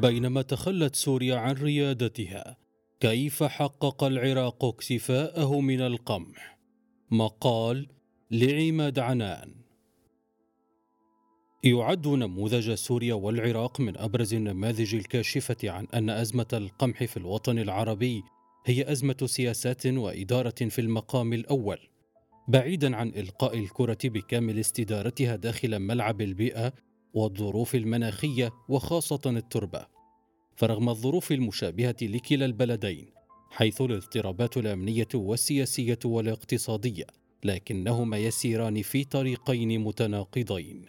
بينما تخلت سوريا عن ريادتها كيف حقق العراق اكتفاءه من القمح؟ مقال لعماد عنان. يعد نموذج سوريا والعراق من أبرز النماذج الكاشفة عن أن أزمة القمح في الوطن العربي هي أزمة سياسات وإدارة في المقام الأول بعيدا عن إلقاء الكرة بكامل استدارتها داخل ملعب البيئة والظروف المناخية وخاصة التربة. فرغم الظروف المشابهة لكلا البلدين حيث الاضطرابات الأمنية والسياسية والاقتصادية لكنهما يسيران في طريقين متناقضين.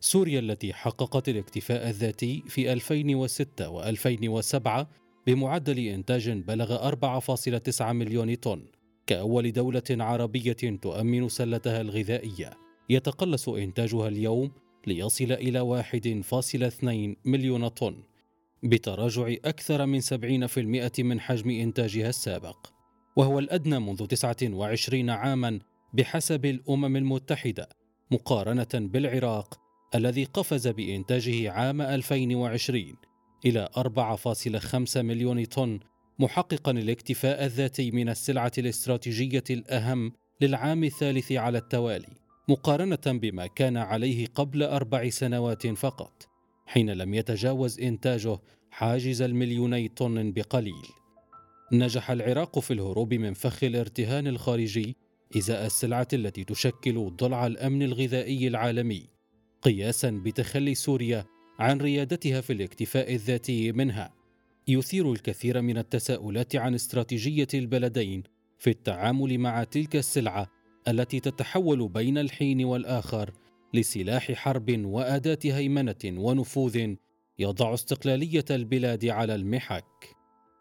سوريا التي حققت الاكتفاء الذاتي في 2006 و2007 بمعدل إنتاج بلغ 4.9 مليون طن كأول دولة عربية تؤمن سلتها الغذائية. يتقلص إنتاجها اليوم ليصل إلى 1.2 مليون طن بتراجع أكثر من 70% من حجم إنتاجها السابق وهو الأدنى منذ 29 عاما بحسب الأمم المتحدة مقارنة بالعراق الذي قفز بإنتاجه عام 2020 إلى 4.5 مليون طن محققا الاكتفاء الذاتي من السلعة الاستراتيجية الأهم للعام الثالث على التوالي. مقارنة بما كان عليه قبل أربع سنوات فقط حين لم يتجاوز إنتاجه حاجز المليوني طن بقليل. نجح العراق في الهروب من فخ الارتهان الخارجي ازاء السلعة التي تشكل ضلع الأمن الغذائي العالمي قياسا بتخلي سوريا عن ريادتها في الاكتفاء الذاتي منها. يثير الكثير من التساؤلات عن استراتيجية البلدين في التعامل مع تلك السلعة التي تتحول بين الحين والآخر لسلاح حرب وأداة هيمنة ونفوذ يضع استقلالية البلاد على المحك.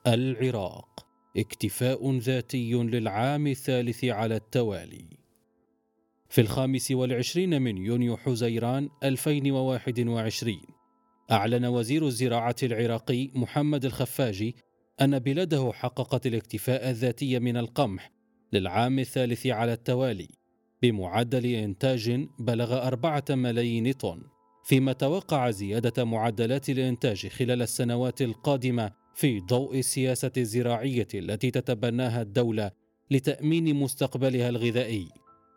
العراق اكتفاء ذاتي للعام الثالث على التوالي. في الخامس والعشرين من يونيو حزيران 2021 أعلن وزير الزراعة العراقي محمد الخفاجي أن بلاده حققت الاكتفاء الذاتي من القمح للعام الثالث على التوالي بمعدل إنتاج بلغ أربعة ملايين طن فيما توقع زيادة معدلات الإنتاج خلال السنوات القادمة في ضوء السياسة الزراعية التي تتبناها الدولة لتأمين مستقبلها الغذائي.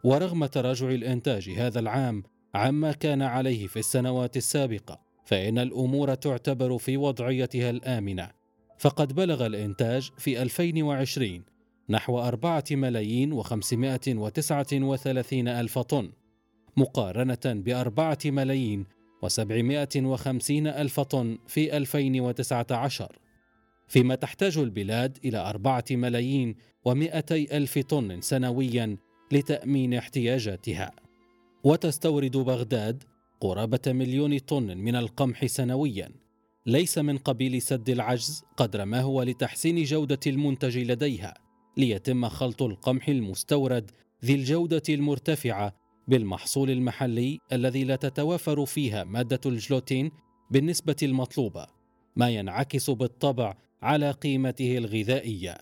ورغم تراجع الإنتاج هذا العام عما كان عليه في السنوات السابقة فإن الأمور تعتبر في وضعيتها الآمنة. فقد بلغ الإنتاج في 2020 نحو أربعة ملايين وخمسمائة وتسعة وثلاثين ألف طن مقارنة بأربعة ملايين وسبعمائة وخمسين ألف طن في 2019 فيما تحتاج البلاد إلى أربعة ملايين ومائتي ألف طن سنويا لتأمين احتياجاتها. وتستورد بغداد قرابة مليون طن من القمح سنويا. ليس من قبيل سد العجز قدر ما هو لتحسين جودة المنتج لديها. ليتم خلط القمح المستورد ذي الجودة المرتفعة بالمحصول المحلي الذي لا تتوافر فيها مادة الجلوتين بالنسبة المطلوبة ما ينعكس بالطبع على قيمته الغذائية.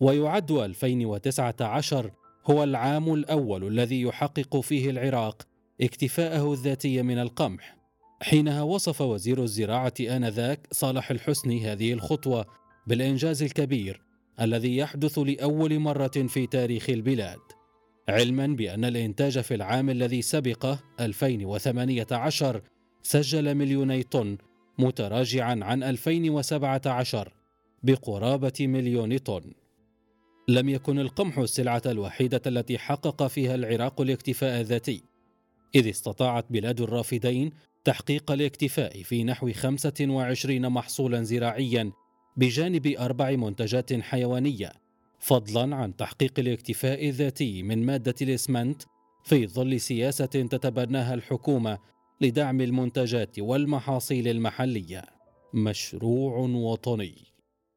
ويعد 2019 هو العام الأول الذي يحقق فيه العراق اكتفاءه الذاتي من القمح. حينها وصف وزير الزراعة آنذاك صالح الحسني هذه الخطوة بالإنجاز الكبير الذي يحدث لأول مرة في تاريخ البلاد علما بأن الإنتاج في العام الذي سبقه 2018 سجل مليوني طن متراجعا عن 2017 بقرابة مليون طن. لم يكن القمح السلعة الوحيدة التي حقق فيها العراق الاكتفاء الذاتي إذ استطاعت بلاد الرافدين تحقيق الاكتفاء في نحو 25 محصولا زراعيا بجانب أربع منتجات حيوانية فضلا عن تحقيق الاكتفاء الذاتي من مادة الإسمنت في ظل سياسة تتبناها الحكومة لدعم المنتجات والمحاصيل المحلية. مشروع وطني.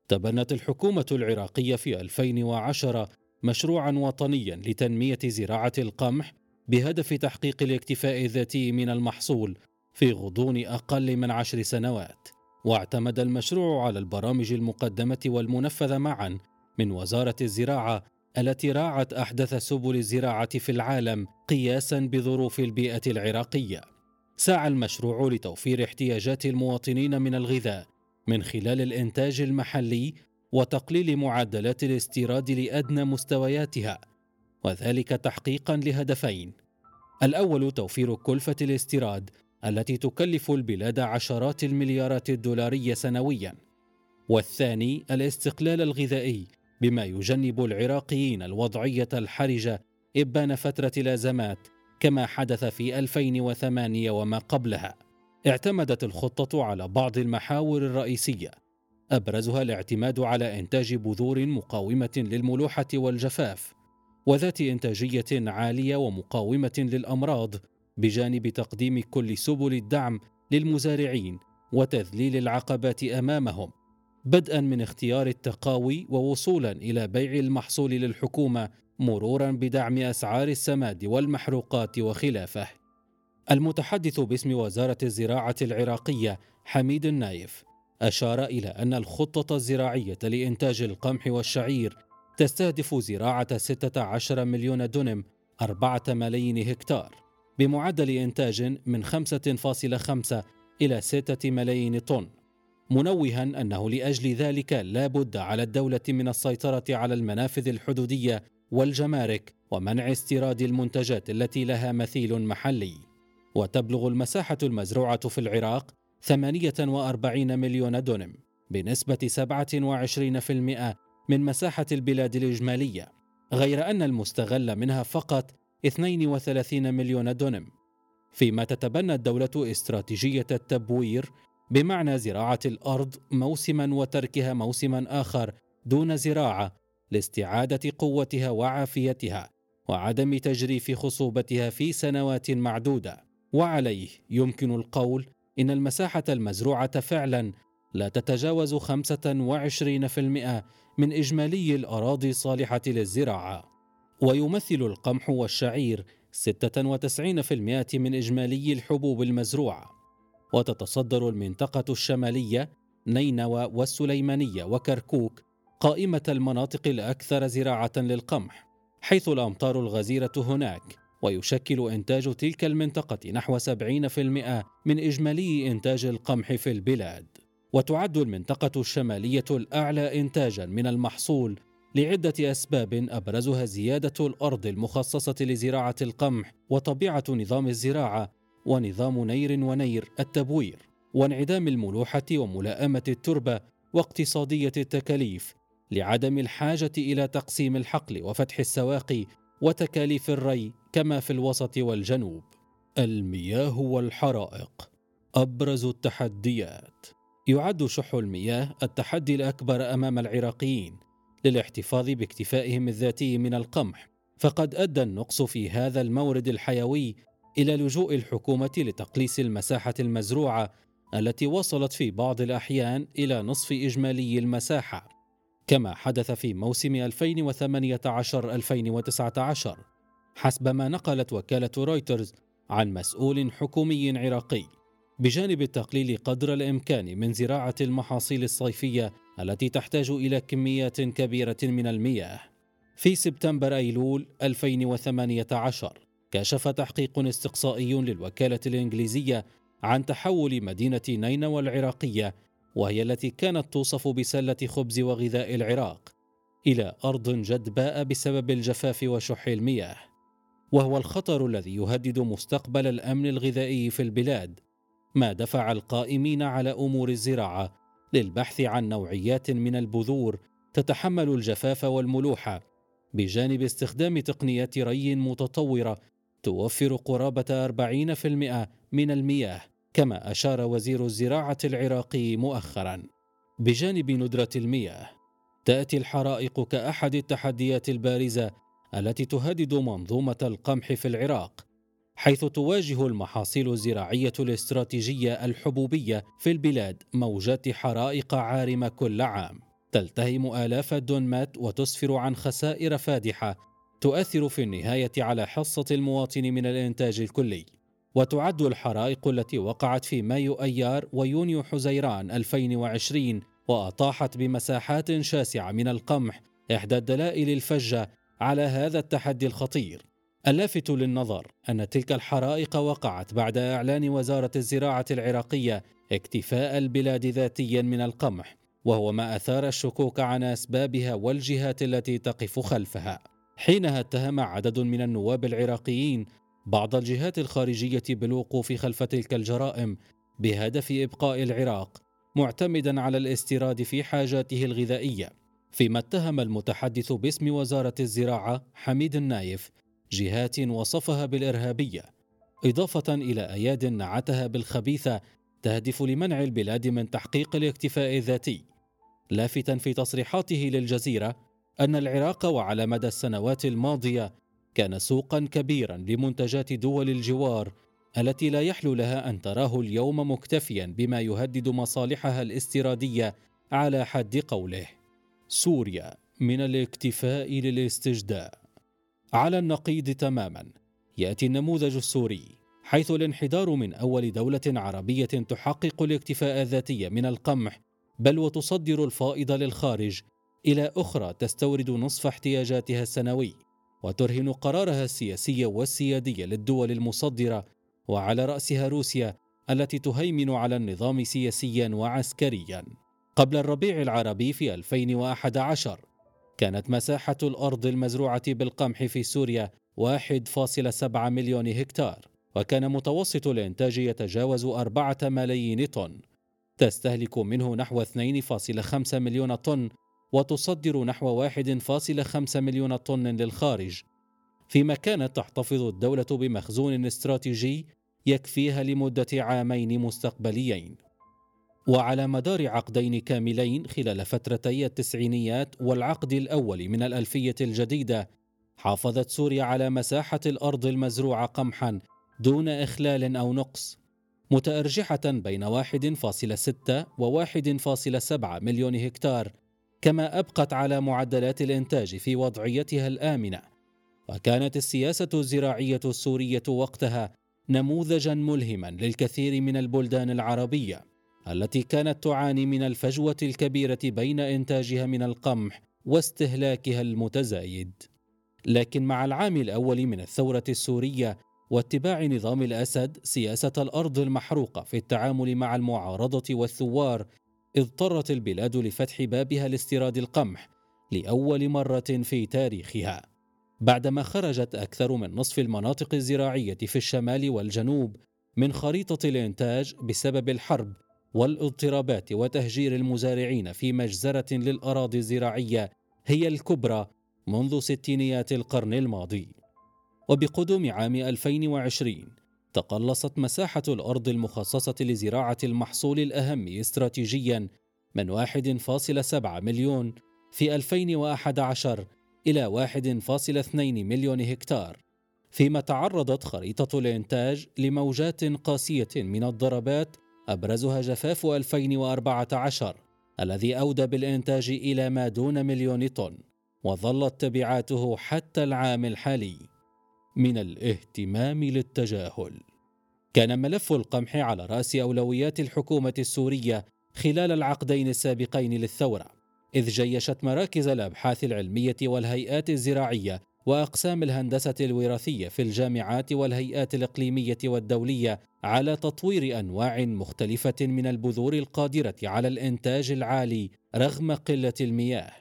تبنت الحكومة العراقية في 2010 مشروعا وطنيا لتنمية زراعة القمح بهدف تحقيق الاكتفاء الذاتي من المحصول في غضون أقل من عشر سنوات. واعتمد المشروع على البرامج المقدمة والمنفذة معا من وزارة الزراعة التي راعت أحدث سبل الزراعة في العالم قياسا بظروف البيئة العراقية. سعى المشروع لتوفير احتياجات المواطنين من الغذاء من خلال الإنتاج المحلي وتقليل معدلات الاستيراد لأدنى مستوياتها وذلك تحقيقا لهدفين. الأول توفير كلفة الاستيراد التي تكلف البلاد عشرات المليارات الدولاريه سنويا. والثاني الاستقلال الغذائي بما يجنب العراقيين الوضعية الحرجة إبان فترة الأزمات كما حدث في 2008 وما قبلها. اعتمدت الخطة على بعض المحاور الرئيسية. أبرزها الاعتماد على إنتاج بذور مقاومة للملوحة والجفاف وذات إنتاجية عالية ومقاومة للأمراض بجانب تقديم كل سبل الدعم للمزارعين وتذليل العقبات أمامهم بدءا من اختيار التقاوي ووصولا إلى بيع المحصول للحكومة مرورا بدعم أسعار السماد والمحروقات وخلافه. المتحدث باسم وزارة الزراعة العراقية حميد النايف أشار إلى أن الخطة الزراعية لإنتاج القمح والشعير تستهدف زراعة 16 مليون دنم 4 ملايين هكتار. بمعدل إنتاج من 5.5 إلى 6 ملايين طن. منوها أنه لأجل ذلك لا بد على الدولة من السيطرة على المنافذ الحدودية والجمارك ومنع استيراد المنتجات التي لها مثيل محلي. وتبلغ المساحة المزروعة في العراق 48 مليون دونم بنسبة 27% من مساحة البلاد الإجمالية. غير أن المستغل منها فقط 32 مليون دونم. فيما تتبنى الدولة استراتيجية التبوير بمعنى زراعة الأرض موسما وتركها موسما آخر دون زراعة لاستعادة قوتها وعافيتها وعدم تجريف خصوبتها في سنوات معدودة. وعليه يمكن القول إن المساحة المزروعة فعلا لا تتجاوز 25% من إجمالي الأراضي الصالحة للزراعة. ويمثل القمح والشعير 96% من إجمالي الحبوب المزروعة. وتتصدر المنطقة الشمالية نينوى والسليمانية وكركوك قائمة المناطق الأكثر زراعة للقمح حيث الأمطار الغزيرة هناك. ويشكل إنتاج تلك المنطقة نحو 70% من إجمالي إنتاج القمح في البلاد. وتعد المنطقة الشمالية الأعلى إنتاجا من المحصول لعدة أسباب أبرزها زيادة الأرض المخصصة لزراعة القمح وطبيعة نظام الزراعة ونظام نير ونير التبوير وانعدام الملوحة وملائمة التربة واقتصادية التكاليف لعدم الحاجة إلى تقسيم الحقل وفتح السواقي وتكاليف الري كما في الوسط والجنوب. المياه والحرائق أبرز التحديات يعد شح المياه التحدي الأكبر أمام العراقيين للاحتفاظ باكتفائهم الذاتي من القمح فقد أدى النقص في هذا المورد الحيوي إلى لجوء الحكومة لتقليص المساحة المزروعة التي وصلت في بعض الأحيان إلى نصف إجمالي المساحة كما حدث في موسم 2018-2019 حسب ما نقلت وكالة رويترز عن مسؤول حكومي عراقي بجانب التقليل قدر الإمكان من زراعة المحاصيل الصيفية التي تحتاج إلى كميات كبيرة من المياه. في سبتمبر أيلول 2018 كشف تحقيق استقصائي للوكالة الإنجليزية عن تحول مدينة نينوى العراقية وهي التي كانت توصف بسلة خبز وغذاء العراق إلى أرض جدباء بسبب الجفاف وشح المياه. وهو الخطر الذي يهدد مستقبل الأمن الغذائي في البلاد ما دفع القائمين على أمور الزراعة للبحث عن نوعيات من البذور تتحمل الجفاف والملوحه بجانب استخدام تقنيات ري متطورة توفر قرابة 40% من المياه كما أشار وزير الزراعة العراقي مؤخرا. بجانب ندرة المياه تأتي الحرائق كأحد التحديات البارزة التي تهدد منظومة القمح في العراق. حيث تواجه المحاصيل الزراعية الاستراتيجية الحبوبية في البلاد موجات حرائق عارمة كل عام. تلتهم آلاف الدنمات وتسفر عن خسائر فادحة تؤثر في النهاية على حصة المواطن من الإنتاج الكلي. وتعد الحرائق التي وقعت في مايو أيار ويونيو حزيران 2020 وأطاحت بمساحات شاسعة من القمح إحدى الدلائل الفجة على هذا التحدي الخطير. اللافت للنظر أن تلك الحرائق وقعت بعد إعلان وزارة الزراعة العراقية اكتفاء البلاد ذاتيا من القمح وهو ما أثار الشكوك عن أسبابها والجهات التي تقف خلفها. حينها اتهم عدد من النواب العراقيين بعض الجهات الخارجية بالوقوف خلف تلك الجرائم بهدف إبقاء العراق معتمدا على الاستيراد في حاجاته الغذائية. فيما اتهم المتحدث باسم وزارة الزراعة حميد النايف جهات وصفها بالإرهابية إضافة إلى أياد نعتها بالخبيثة تهدف لمنع البلاد من تحقيق الاكتفاء الذاتي. لافتا في تصريحاته للجزيرة أن العراق وعلى مدى السنوات الماضية كان سوقا كبيرا لمنتجات دول الجوار التي لا يحلو لها أن تراه اليوم مكتفيا بما يهدد مصالحها الاستيرادية على حد قوله. سوريا من الاكتفاء للاستجداء. على النقيض تماما. يأتي النموذج السوري حيث الانحدار من أول دولة عربية تحقق الاكتفاء الذاتي من القمح بل وتصدر الفائض للخارج إلى أخرى تستورد نصف احتياجاتها السنوي وترهن قرارها السياسي والسيادي للدول المصدرة وعلى رأسها روسيا التي تهيمن على النظام سياسيا وعسكريا. قبل الربيع العربي في 2011 كانت مساحة الأرض المزروعة بالقمح في سوريا 1.7 مليون هكتار وكان متوسط الإنتاج يتجاوز 4 ملايين طن. تستهلك منه نحو 2.5 مليون طن وتصدر نحو 1.5 مليون طن للخارج. فيما كانت تحتفظ الدولة بمخزون استراتيجي يكفيها لمدة عامين مستقبليين. وعلى مدار عقدين كاملين خلال فترتي التسعينيات والعقد الأول من الألفية الجديدة حافظت سوريا على مساحة الأرض المزروعة قمحا دون إخلال أو نقص متأرجحة بين 1.6 و 1.7 مليون هكتار كما أبقت على معدلات الإنتاج في وضعيتها الآمنة. وكانت السياسة الزراعية السورية وقتها نموذجا ملهما للكثير من البلدان العربية. التي كانت تعاني من الفجوة الكبيرة بين إنتاجها من القمح واستهلاكها المتزايد. لكن مع العام الأول من الثورة السورية واتباع نظام الأسد سياسة الأرض المحروقة في التعامل مع المعارضة والثوار اضطرت البلاد لفتح بابها لاستيراد القمح لأول مرة في تاريخها. بعدما خرجت أكثر من نصف المناطق الزراعية في الشمال والجنوب من خريطة الإنتاج بسبب الحرب والاضطرابات وتهجير المزارعين في مجزرة للأراضي الزراعية هي الكبرى منذ ستينيات القرن الماضي. وبقدوم عام 2020 تقلصت مساحة الأرض المخصصة لزراعة المحصول الأهم استراتيجيا من 1.7 مليون في 2011 إلى 1.2 مليون هكتار فيما تعرضت خريطة الإنتاج لموجات قاسية من الضربات أبرزها جفاف 2014 الذي أودى بالإنتاج إلى ما دون مليون طن وظلت تبعاته حتى العام الحالي. من الاهتمام للتجاهل. كان ملف القمح على رأس أولويات الحكومة السورية خلال العقدين السابقين للثورة إذ جيشت مراكز الأبحاث العلمية والهيئات الزراعية وأقسام الهندسة الوراثية في الجامعات والهيئات الإقليمية والدولية على تطوير أنواع مختلفة من البذور القادرة على الإنتاج العالي رغم قلة المياه.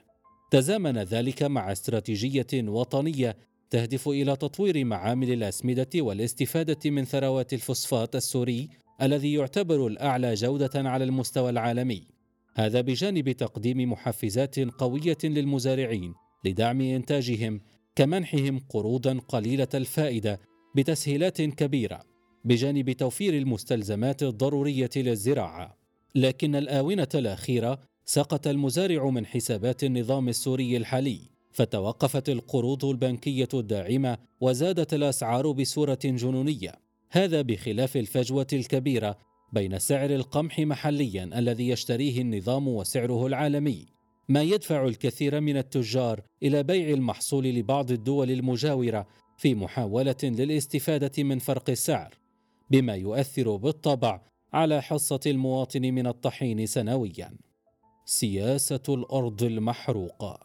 تزامن ذلك مع استراتيجية وطنية تهدف إلى تطوير معامل الأسمدة والاستفادة من ثروات الفوسفات السوري الذي يعتبر الأعلى جودة على المستوى العالمي. هذا بجانب تقديم محفزات قوية للمزارعين لدعم إنتاجهم كمنحهم قروضا قليلة الفائدة بتسهيلات كبيرة بجانب توفير المستلزمات الضرورية للزراعة. لكن الآونة الأخيرة سقط المزارع من حسابات النظام السوري الحالي فتوقفت القروض البنكية الداعمة وزادت الأسعار بصورة جنونية. هذا بخلاف الفجوة الكبيرة بين سعر القمح محليا الذي يشتريه النظام وسعره العالمي. ما يدفع الكثير من التجار إلى بيع المحصول لبعض الدول المجاورة في محاولة للاستفادة من فرق السعر بما يؤثر بالطبع على حصة المواطن من الطحين سنويا. سياسة الأرض المحروقة.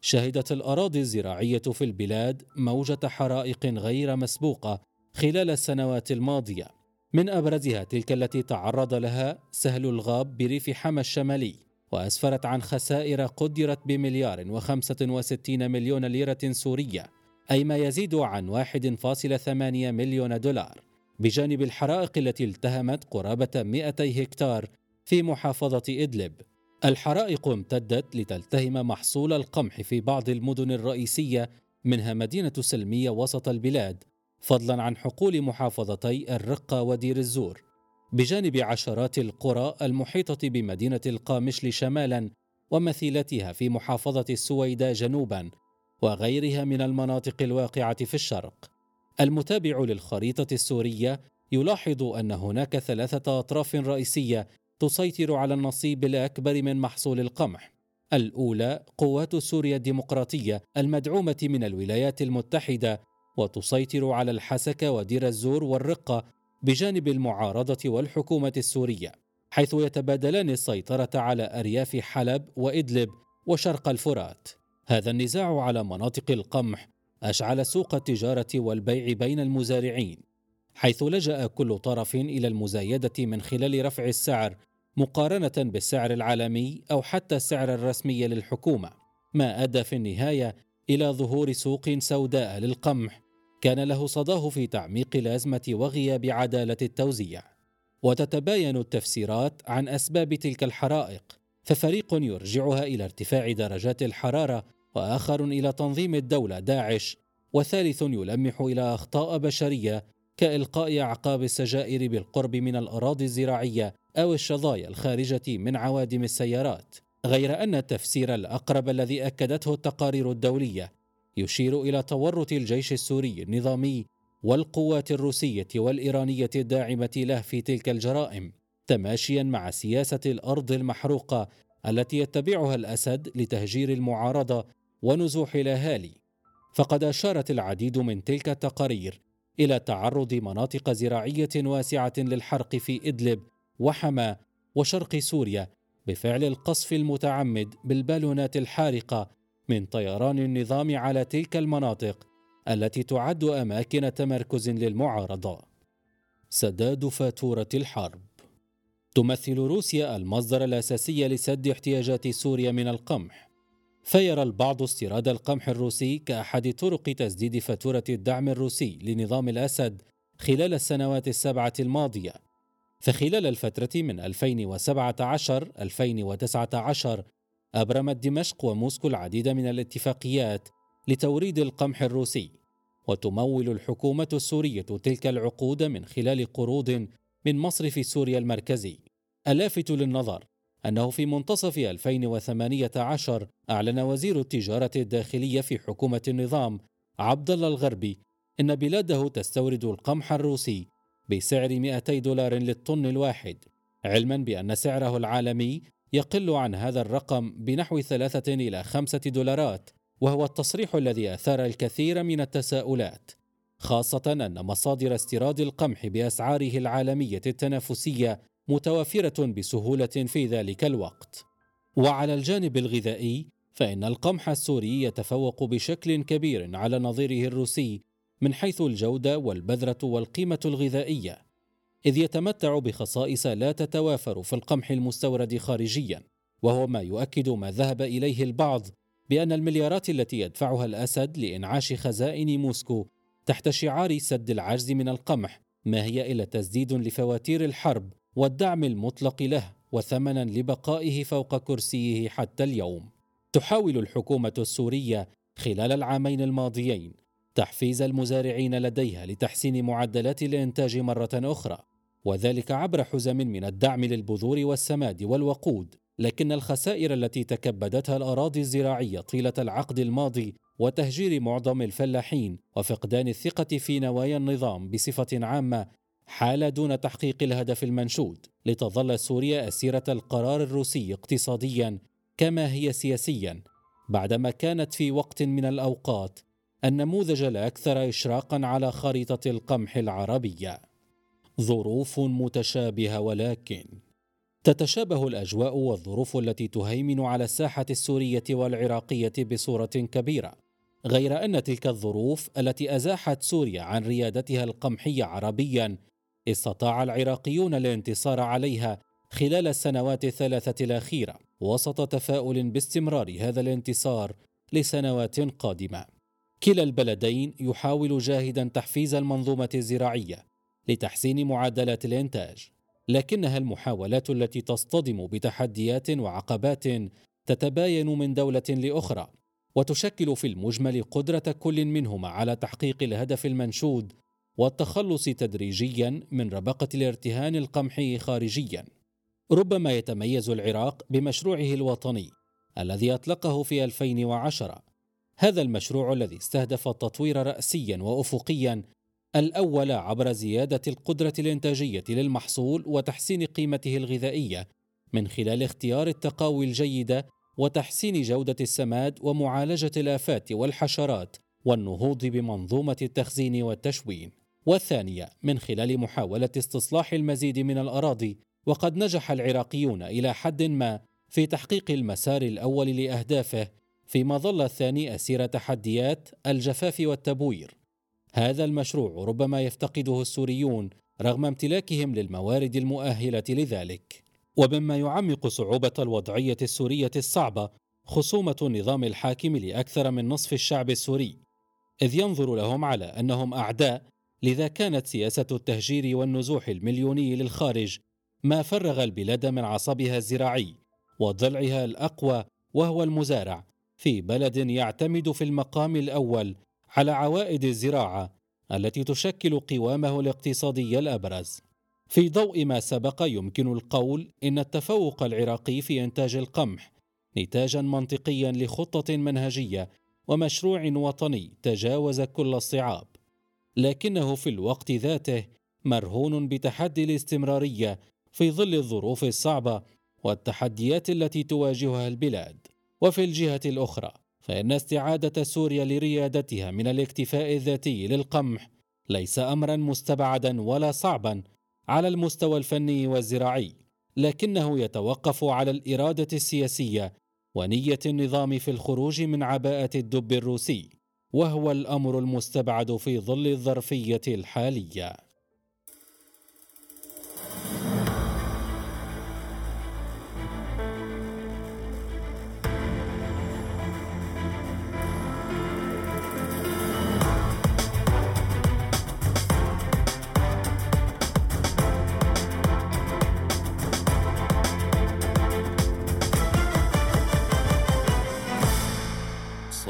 شهدت الأراضي الزراعية في البلاد موجة حرائق غير مسبوقة خلال السنوات الماضية. من أبرزها تلك التي تعرض لها سهل الغاب بريف حما الشمالي. وأسفرت عن خسائر قدرت بمليار وخمسة وستين مليون ليرة سورية أي ما يزيد عن 1.8 مليون دولار بجانب الحرائق التي التهمت قرابة 200 هكتار في محافظة إدلب. الحرائق امتدت لتلتهم محصول القمح في بعض المدن الرئيسية منها مدينة سلمية وسط البلاد فضلا عن حقول محافظتي الرقة ودير الزور. بجانب عشرات القرى المحيطة بمدينة القامشل شمالا ومثيلتها في محافظة السويداء جنوبا وغيرها من المناطق الواقعة في الشرق. المتابع للخريطة السورية يلاحظ أن هناك ثلاثة أطراف رئيسية تسيطر على النصيب الأكبر من محصول القمح. الأولى قوات سوريا الديمقراطية المدعومة من الولايات المتحدة وتسيطر على الحسكة ودير الزور والرقة بجانب المعارضة والحكومة السورية حيث يتبادلان السيطرة على أرياف حلب وإدلب وشرق الفرات. هذا النزاع على مناطق القمح أشعل سوق التجارة والبيع بين المزارعين حيث لجأ كل طرف إلى المزايدة من خلال رفع السعر مقارنة بالسعر العالمي أو حتى السعر الرسمي للحكومة ما أدى في النهاية إلى ظهور سوق سوداء للقمح. كان له صداه في تعميق الأزمة وغياب عدالة التوزيع. وتتباين التفسيرات عن أسباب تلك الحرائق ففريق يرجعها إلى ارتفاع درجات الحرارة وآخر إلى تنظيم الدولة داعش وثالث يلمح إلى أخطاء بشرية كإلقاء أعقاب السجائر بالقرب من الأراضي الزراعية أو الشظايا الخارجة من عوادم السيارات. غير أن التفسير الأقرب الذي أكدته التقارير الدولية يشير إلى تورط الجيش السوري النظامي والقوات الروسية والإيرانية الداعمة له في تلك الجرائم تماشيا مع سياسة الأرض المحروقة التي يتبعها الأسد لتهجير المعارضة ونزوح الأهالي فقد أشارت العديد من تلك التقارير إلى تعرض مناطق زراعية واسعة للحرق في إدلب وحما وشرق سوريا بفعل القصف المتعمد بالبالونات الحارقة من طيران النظام على تلك المناطق التي تعد أماكن تمركز للمعارضة. سداد فاتورة الحرب. تمثل روسيا المصدر الأساسي لسد احتياجات سوريا من القمح. فيرى البعض استيراد القمح الروسي كأحد طرق تسديد فاتورة الدعم الروسي لنظام الأسد خلال السنوات السبعة الماضية. فخلال الفترة من 2017-2019 أبرمت دمشق وموسكو العديد من الاتفاقيات لتوريد القمح الروسي وتمول الحكومة السورية تلك العقود من خلال قروض من مصرف سوريا المركزي. اللافت للنظر أنه في منتصف 2018 أعلن وزير التجارة الداخلية في حكومة النظام عبد الله الغربي إن بلاده تستورد القمح الروسي بسعر 200 دولار للطن الواحد علما بأن سعره العالمي يقل عن هذا الرقم بنحو ثلاثة إلى خمسة دولارات وهو التصريح الذي أثار الكثير من التساؤلات خاصة أن مصادر استيراد القمح بأسعاره العالمية التنافسية متوافرة بسهولة في ذلك الوقت. وعلى الجانب الغذائي فإن القمح السوري يتفوق بشكل كبير على نظيره الروسي من حيث الجودة والبذرة والقيمة الغذائية، إذ يتمتع بخصائص لا تتوافر في القمح المستورد خارجيا، وهو ما يؤكد ما ذهب إليه البعض بأن المليارات التي يدفعها الأسد لإنعاش خزائن موسكو تحت شعار سد العجز من القمح ما هي إلا تسديد لفواتير الحرب والدعم المطلق له وثمنا لبقائه فوق كرسيه حتى اليوم. تحاول الحكومة السورية خلال العامين الماضيين تحفيز المزارعين لديها لتحسين معدلات الإنتاج مرة أخرى، وذلك عبر حزم من الدعم للبذور والسماد والوقود لكن الخسائر التي تكبدتها الأراضي الزراعية طيلة العقد الماضي وتهجير معظم الفلاحين وفقدان الثقة في نوايا النظام بصفة عامة حال دون تحقيق الهدف المنشود لتظل سوريا أسيرة القرار الروسي اقتصاديا كما هي سياسيا بعدما كانت في وقت من الأوقات النموذج الاكثر اشراقا على خريطة القمح العربية. ظروف متشابهة ولكن تتشابه الأجواء والظروف التي تهيمن على الساحة السورية والعراقية بصورة كبيرة. غير أن تلك الظروف التي أزاحت سوريا عن ريادتها القمحيه عربيا استطاع العراقيون الانتصار عليها خلال السنوات الثلاثة الأخيرة وسط تفاؤل باستمرار هذا الانتصار لسنوات قادمة. كلا البلدين يحاول جاهدا تحفيز المنظومة الزراعية لتحسين معدلات الإنتاج. لكنها المحاولات التي تصطدم بتحديات وعقبات تتباين من دولة لأخرى وتشكل في المجمل قدرة كل منهما على تحقيق الهدف المنشود والتخلص تدريجيا من ربقه الارتهان القمحي خارجيا. ربما يتميز العراق بمشروعه الوطني الذي أطلقه في 2010 هذا المشروع الذي استهدف التطوير راسيا وافقيا الأول عبر زيادة القدرة الإنتاجية للمحصول وتحسين قيمته الغذائية من خلال اختيار التقاوي الجيدة وتحسين جودة السماد ومعالجة الآفات والحشرات والنهوض بمنظومة التخزين والتشوين. والثانية من خلال محاولة استصلاح المزيد من الأراضي وقد نجح العراقيون إلى حد ما في تحقيق المسار الأول لأهدافه فيما ظل الثاني أسير تحديات الجفاف والتبوير. هذا المشروع ربما يفتقده السوريون رغم امتلاكهم للموارد المؤهلة لذلك. ومما يعمق صعوبة الوضعية السورية الصعبة خصومة النظام الحاكم لأكثر من نصف الشعب السوري إذ ينظر لهم على أنهم أعداء لذا كانت سياسة التهجير والنزوح المليوني للخارج ما فرغ البلاد من عصبها الزراعي وضلعها الأقوى وهو المزارع في بلد يعتمد في المقام الأول على عوائد الزراعة التي تشكل قوامه الاقتصادي الأبرز. في ضوء ما سبق يمكن القول إن التفوق العراقي في إنتاج القمح نتاجا منطقيا لخطة منهجية ومشروع وطني تجاوز كل الصعاب. لكنه في الوقت ذاته مرهون بتحدي الاستمرارية في ظل الظروف الصعبة والتحديات التي تواجهها البلاد. وفي الجهة الأخرى فان استعادة سوريا لريادتها من الاكتفاء الذاتي للقمح ليس امرا مستبعدا ولا صعبا على المستوى الفني والزراعي لكنه يتوقف على الإرادة السياسية ونية النظام في الخروج من عباءة الدب الروسي وهو الأمر المستبعد في ظل الظرفية الحالية.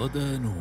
صدى نون